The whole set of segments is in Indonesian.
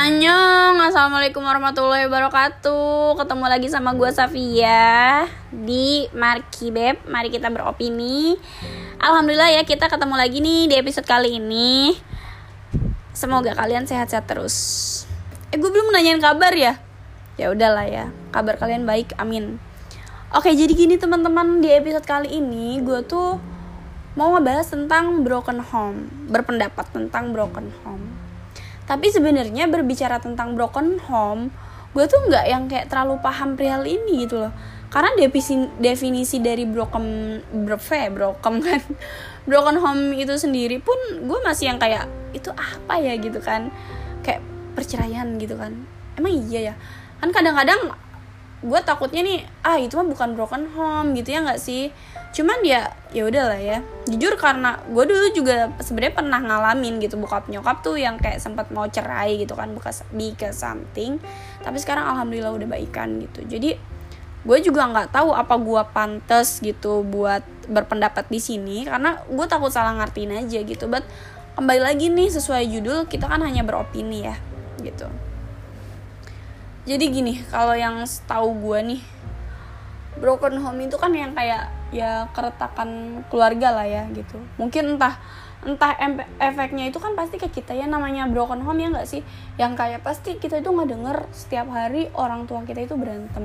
Annyeong, Assalamualaikum warahmatullahi wabarakatuh. Ketemu lagi sama gue Safia Di Marki Beb. Mari kita beropini. Alhamdulillah ya kita ketemu lagi nih di episode kali ini. Semoga kalian sehat-sehat terus. Eh gue belum nanyain kabar ya? Ya udahlah ya Kabar kalian baik, amin. Oke jadi gini teman-teman Di episode kali ini gue tuh Mau ngebahas tentang broken home. Berpendapat tentang broken home tapi sebenarnya berbicara tentang broken home gue tuh nggak yang kayak terlalu paham perihal ini gitu loh. Karena definisi definisi dari broken broke broken kan? Broken home itu sendiri pun gue masih yang kayak itu apa ya? gitu kan. Kayak perceraian gitu kan. Emang iya ya? Kan kadang-kadang gue takutnya nih ah itu mah bukan broken home gitu ya nggak sih cuman ya ya udahlah ya. Jujur karena gue dulu juga sebenarnya pernah ngalamin gitu bokap nyokap tuh yang kayak sempat mau cerai gitu kan bekas ke something. Tapi sekarang alhamdulillah udah baikan gitu. Jadi gue juga nggak tahu apa gue pantas gitu buat berpendapat di sini karena gue takut salah ngertiin aja gitu. But kembali lagi nih sesuai judul kita kan hanya beropini ya gitu. Jadi gini kalau yang tahu gue nih broken home itu kan yang kayak ya keretakan keluarga lah ya gitu. Mungkin entah entah efeknya itu kan pasti ke kita ya namanya broken home ya nggak sih? Yang kayak pasti kita itu nggak denger setiap hari orang tua kita itu berantem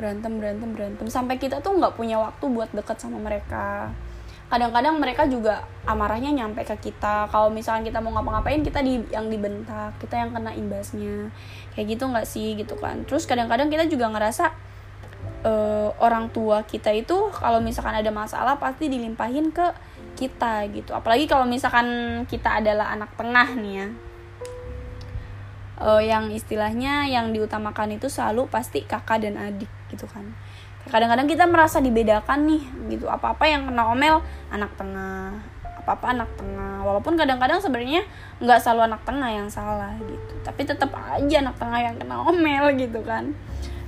berantem berantem berantem. Sampai kita tuh nggak punya waktu buat deket sama mereka. Kadang-kadang mereka juga amarahnya nyampe ke kita. Kalau misalkan kita mau ngapa-ngapain kita di yang dibentak kita yang kena imbasnya. Kayak gitu nggak sih gitu kan. Terus kadang-kadang kita juga ngerasa uh, orang tua kita itu kalau misalkan ada masalah pasti dilimpahin ke kita gitu. Apalagi kalau misalkan kita adalah anak tengah nih ya. Uh, yang istilahnya yang diutamakan itu selalu pasti kakak dan adik gitu kan. Kadang-kadang kita merasa dibedakan nih gitu. Apa-apa yang kena omel anak tengah. Apa-apa anak tengah. Walaupun kadang-kadang sebenarnya nggak selalu anak tengah yang salah gitu. Tapi tetap aja anak tengah yang kena omel gitu kan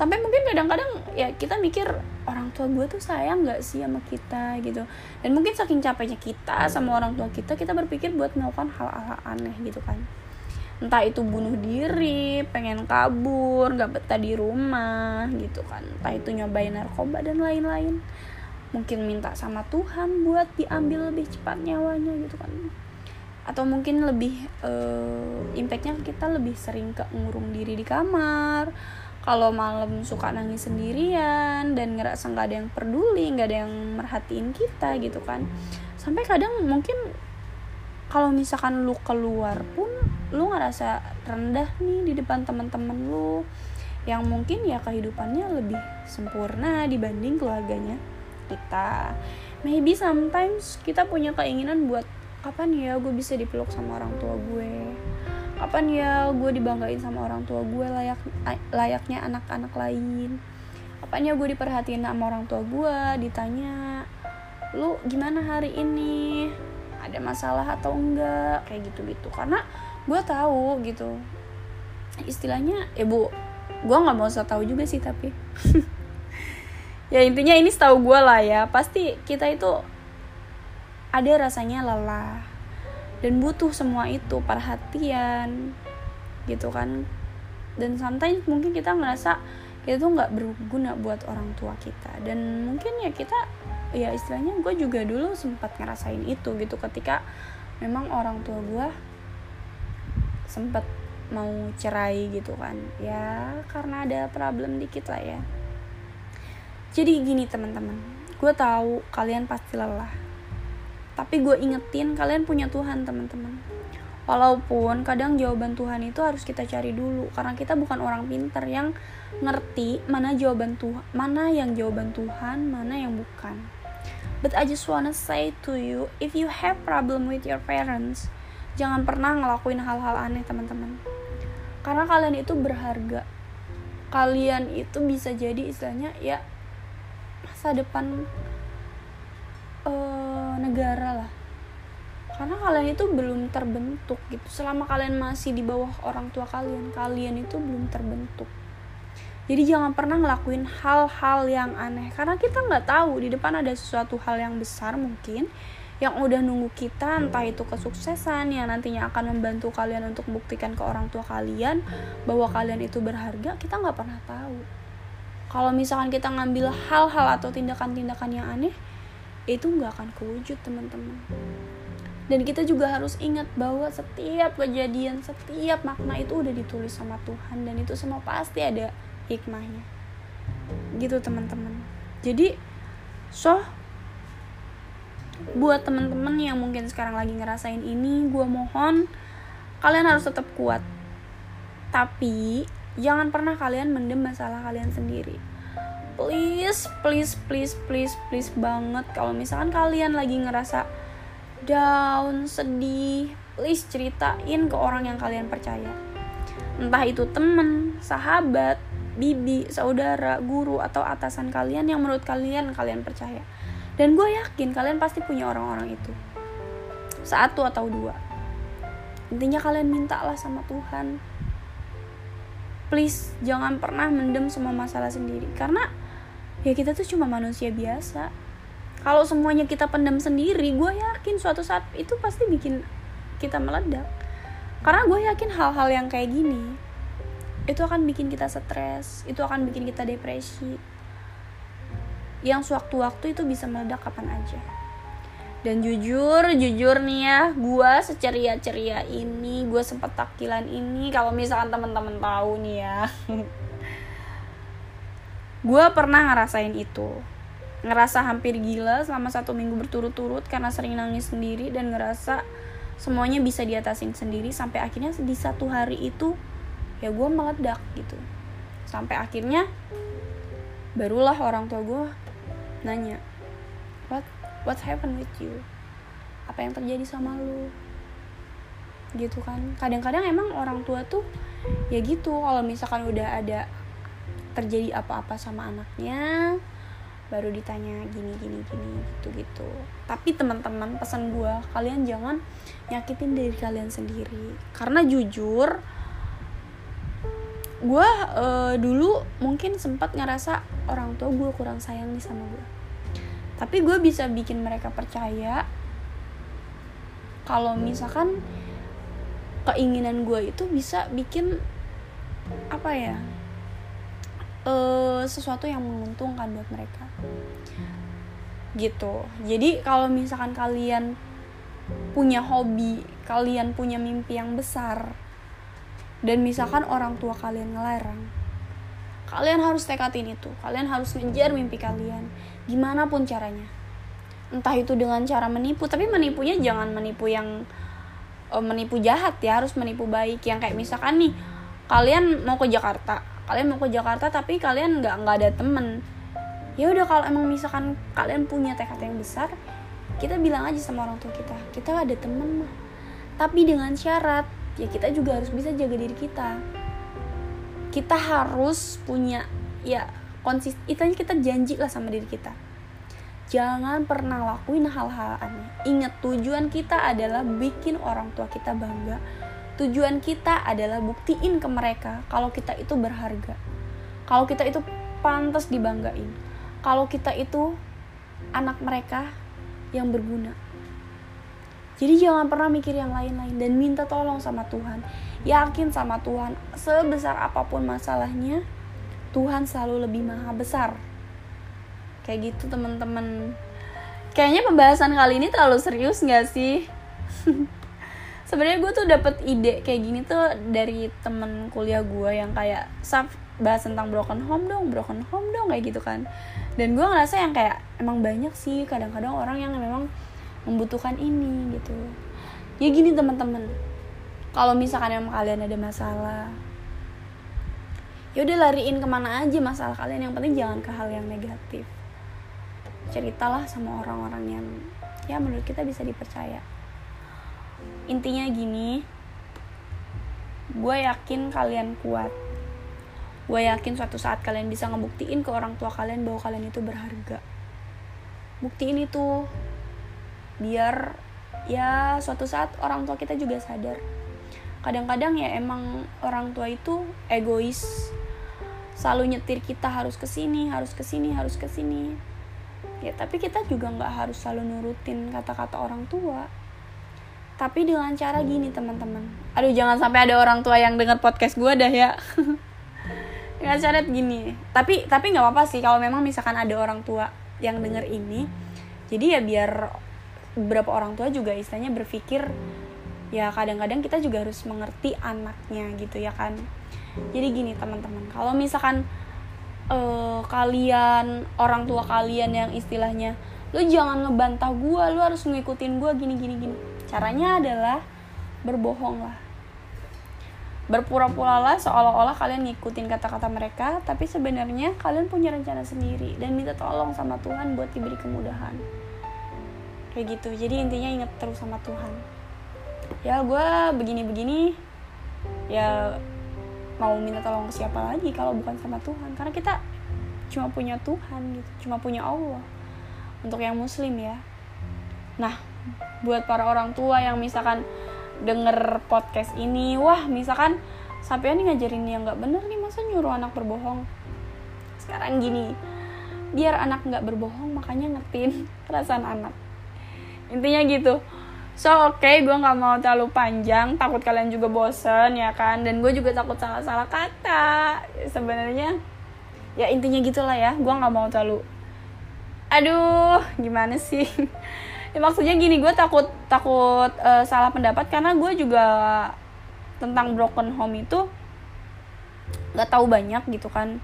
sampai mungkin kadang-kadang ya kita mikir orang tua gue tuh sayang nggak sih sama kita gitu. Dan mungkin saking capeknya kita sama orang tua kita kita berpikir buat melakukan hal-hal aneh gitu kan. Entah itu bunuh diri pengen kabur nggak betah di rumah gitu kan. Entah itu nyobain narkoba dan lain-lain. Mungkin minta sama Tuhan buat diambil lebih cepat nyawanya gitu kan. Atau mungkin lebih uh, impactnya kita lebih sering ke ngurung diri di kamar kalau malam suka nangis sendirian dan ngerasa nggak ada yang peduli nggak ada yang merhatiin kita gitu kan. Sampai kadang mungkin kalau misalkan lu keluar pun lu ngerasa rendah nih di depan teman-teman lu yang mungkin ya kehidupannya lebih sempurna dibanding keluarganya kita. Maybe sometimes kita punya keinginan buat kapan ya gue bisa dipeluk sama orang tua gue kapan ya gue dibanggain sama orang tua gue layak layaknya anak-anak lain? Kapan ya gue diperhatiin sama orang tua gue? Ditanya lu gimana hari ini? Ada masalah atau enggak? Kayak gitu gitu karena gue tahu gitu. Istilahnya ya bu gue nggak mau usah tahu juga sih tapi. Ya intinya ini setahu gue lah ya. Pasti kita itu ada rasanya lelah dan butuh semua itu perhatian gitu kan. Dan sometimes mungkin kita ngerasa kita tuh nggak berguna buat orang tua kita. Dan mungkin ya kita ya istilahnya gue juga dulu sempat ngerasain itu gitu. Ketika memang orang tua gue sempet mau cerai gitu kan. Ya karena ada problem dikit lah ya. Jadi gini teman-teman. Gue tahu kalian pasti lelah tapi gue ingetin kalian punya Tuhan teman-teman. Walaupun kadang jawaban Tuhan itu harus kita cari dulu karena kita bukan orang pinter yang ngerti mana jawaban Tuhan mana yang jawaban Tuhan mana yang bukan. But I just wanna say to you if you have problem with your parents jangan pernah ngelakuin hal-hal aneh teman-teman. Karena kalian itu berharga. Kalian itu bisa jadi istilahnya ya masa depan uh, negara lah. Karena kalian itu belum terbentuk gitu. Selama kalian masih di bawah orang tua kalian kalian itu belum terbentuk. Jadi jangan pernah ngelakuin hal-hal yang aneh. Karena kita nggak tahu di depan ada sesuatu hal yang besar mungkin yang udah nunggu kita entah itu kesuksesan yang nantinya akan membantu kalian untuk membuktikan ke orang tua kalian bahwa kalian itu berharga kita nggak pernah tahu. Kalau misalkan kita ngambil hal-hal atau tindakan-tindakan yang aneh itu nggak akan kewujud teman-teman. Dan kita juga harus ingat bahwa setiap kejadian setiap makna itu udah ditulis sama Tuhan dan itu semua pasti ada hikmahnya. Gitu teman-teman. Jadi so buat temen-temen yang mungkin sekarang lagi ngerasain ini gue mohon kalian harus tetap kuat. Tapi jangan pernah kalian mendem masalah kalian sendiri please please please please please banget kalau misalkan kalian lagi ngerasa down sedih please ceritain ke orang yang kalian percaya. Entah itu temen sahabat bibi saudara guru atau atasan kalian yang menurut kalian kalian percaya. Dan gue yakin kalian pasti punya orang-orang itu. Satu atau dua. Intinya kalian mintalah sama Tuhan. Please jangan pernah mendem semua masalah sendiri. Karena ya kita tuh cuma manusia biasa. Kalau semuanya kita pendam sendiri gue yakin suatu saat itu pasti bikin kita meledak. Karena gue yakin hal-hal yang kayak gini itu akan bikin kita stres itu akan bikin kita depresi. Yang sewaktu-waktu itu bisa meledak kapan aja. Dan jujur jujur nih ya gue seceria ceria ini gue sempet takilan ini kalau misalkan teman-teman tahu nih ya gue pernah ngerasain itu. Ngerasa hampir gila selama satu minggu berturut-turut karena sering nangis sendiri dan ngerasa semuanya bisa diatasin sendiri sampai akhirnya di satu hari itu ya gue meledak gitu. Sampai akhirnya barulah orang tua gue nanya what what happened with you? Apa yang terjadi sama lu? Gitu kan. Kadang-kadang emang orang tua tuh ya gitu kalau misalkan udah ada terjadi apa-apa sama anaknya baru ditanya gini gini gini gitu gitu. Tapi teman-teman pesan gue kalian jangan nyakitin diri kalian sendiri. Karena jujur gue uh, dulu mungkin sempat ngerasa orang tua gue kurang sayang nih sama gue tapi gue bisa bikin mereka percaya kalau misalkan keinginan gue itu bisa bikin apa ya uh, sesuatu yang menguntungkan buat mereka. Gitu. Jadi kalau misalkan kalian punya hobi kalian punya mimpi yang besar dan misalkan orang tua kalian ngelarang kalian harus tekatin itu. Kalian harus ngejar mimpi kalian. Gimana pun caranya. Entah itu dengan cara menipu tapi menipunya jangan menipu yang uh, menipu jahat ya. Harus menipu baik. Yang kayak misalkan nih kalian mau ke Jakarta kalian mau ke Jakarta tapi kalian nggak nggak ada temen. Ya udah kalau emang misalkan kalian punya tekad yang besar kita bilang aja sama orang tua kita kita ada temen mah. Tapi dengan syarat ya kita juga harus bisa jaga diri kita. Kita harus punya ya konsis itu kita janji lah sama diri kita. Jangan pernah lakuin hal-hal aneh. Ingat tujuan kita adalah bikin orang tua kita bangga tujuan kita adalah buktiin ke mereka kalau kita itu berharga kalau kita itu pantas dibanggain kalau kita itu anak mereka yang berguna jadi jangan pernah mikir yang lain-lain dan minta tolong sama Tuhan. Yakin sama Tuhan, sebesar apa pun masalahnya, Tuhan selalu lebih maha besar. Kayak gitu teman-teman. Kayaknya pembahasan kali ini terlalu serius gak sih? Sebenarnya gue tuh dapet ide kayak gini tuh dari temen kuliah gue yang kayak bahas tentang broken home dong, broken home dong kayak gitu kan. Dan gue ngerasa yang kayak emang banyak sih kadang-kadang orang yang memang membutuhkan ini gitu. Ya gini teman-teman kalau misalkan emang kalian ada masalah ya udah lariin ke mana aja masalah kalian. Yang penting jangan ke hal yang negatif. Ceritalah sama orang-orang yang ya menurut kita bisa dipercaya intinya gini gue yakin kalian kuat. Gue yakin suatu saat kalian bisa ngebuktiin ke orang tua kalian bahwa kalian itu berharga. Buktiin itu biar ya suatu saat orang tua kita juga sadar. Kadang-kadang ya emang orang tua itu egois selalu nyetir kita harus ke sini harus ke sini harus ke sini ya tapi kita juga nggak harus selalu nurutin kata-kata orang tua tapi dengan cara gini teman-teman. Aduh jangan sampai ada orang tua yang dengar podcast gue dah ya. Dengan cara gini. Tapi tapi nggak apa-apa sih kalau memang misalkan ada orang tua yang denger ini jadi ya biar beberapa orang tua juga istilahnya berpikir ya kadang-kadang kita juga harus mengerti anaknya gitu ya kan. Jadi gini teman-teman kalau misalkan uh, kalian orang tua kalian yang istilahnya lu jangan ngebantah gue lu harus ngikutin gue gini gini gini caranya adalah berbohong lah. Berpura-pura lah seolah-olah kalian ngikutin kata-kata mereka tapi sebenarnya kalian punya rencana sendiri dan minta tolong sama Tuhan buat diberi kemudahan. Kayak gitu. Jadi intinya inget terus sama Tuhan. Ya gue begini-begini ya mau minta tolong ke siapa lagi kalau bukan sama Tuhan? Karena kita cuma punya Tuhan gitu cuma punya Allah. Untuk yang muslim ya. Nah buat para orang tua yang misalkan denger podcast ini wah misalkan sampai ini ngajarin yang nggak bener nih masa nyuruh anak berbohong sekarang gini biar anak nggak berbohong makanya ngertiin perasaan anak intinya gitu So oke, okay, gue nggak mau terlalu panjang, takut kalian juga bosen ya kan, dan gue juga takut salah-salah kata. Sebenarnya, ya intinya gitulah ya, gue nggak mau terlalu. Aduh, gimana sih? ya, maksudnya gini, gue takut takut uh, salah pendapat karena gue juga tentang broken home itu nggak tahu banyak gitu kan.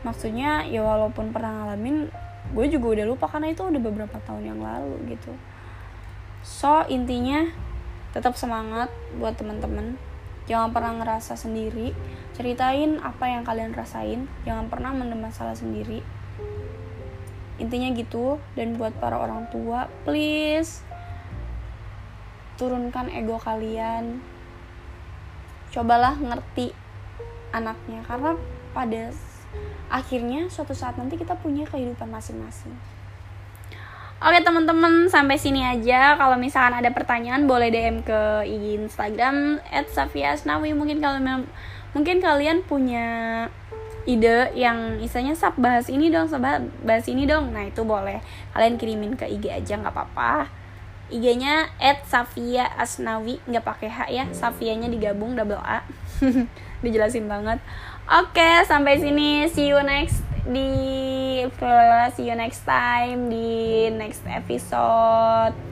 Maksudnya ya walaupun pernah ngalamin, gue juga udah lupa karena itu udah beberapa tahun yang lalu gitu. So intinya tetap semangat buat teman-teman. Jangan pernah ngerasa sendiri. Ceritain apa yang kalian rasain. Jangan pernah mendem masalah sendiri intinya gitu dan buat para orang tua please turunkan ego kalian cobalah ngerti anaknya karena pada akhirnya suatu saat nanti kita punya kehidupan masing-masing Oke teman-teman sampai sini aja. Kalau misalkan ada pertanyaan boleh DM ke IG Instagram @safiasnawi. Mungkin kalau mungkin kalian punya ide yang istilahnya sab bahas ini dong, sab bahas ini dong. Nah itu boleh kalian kirimin ke IG aja nggak apa-apa. IG-nya @safia asnawi nggak pakai H ya, Safianya digabung double A. Dijelasin banget. Oke, sampai sini. See you next di see you next time di next episode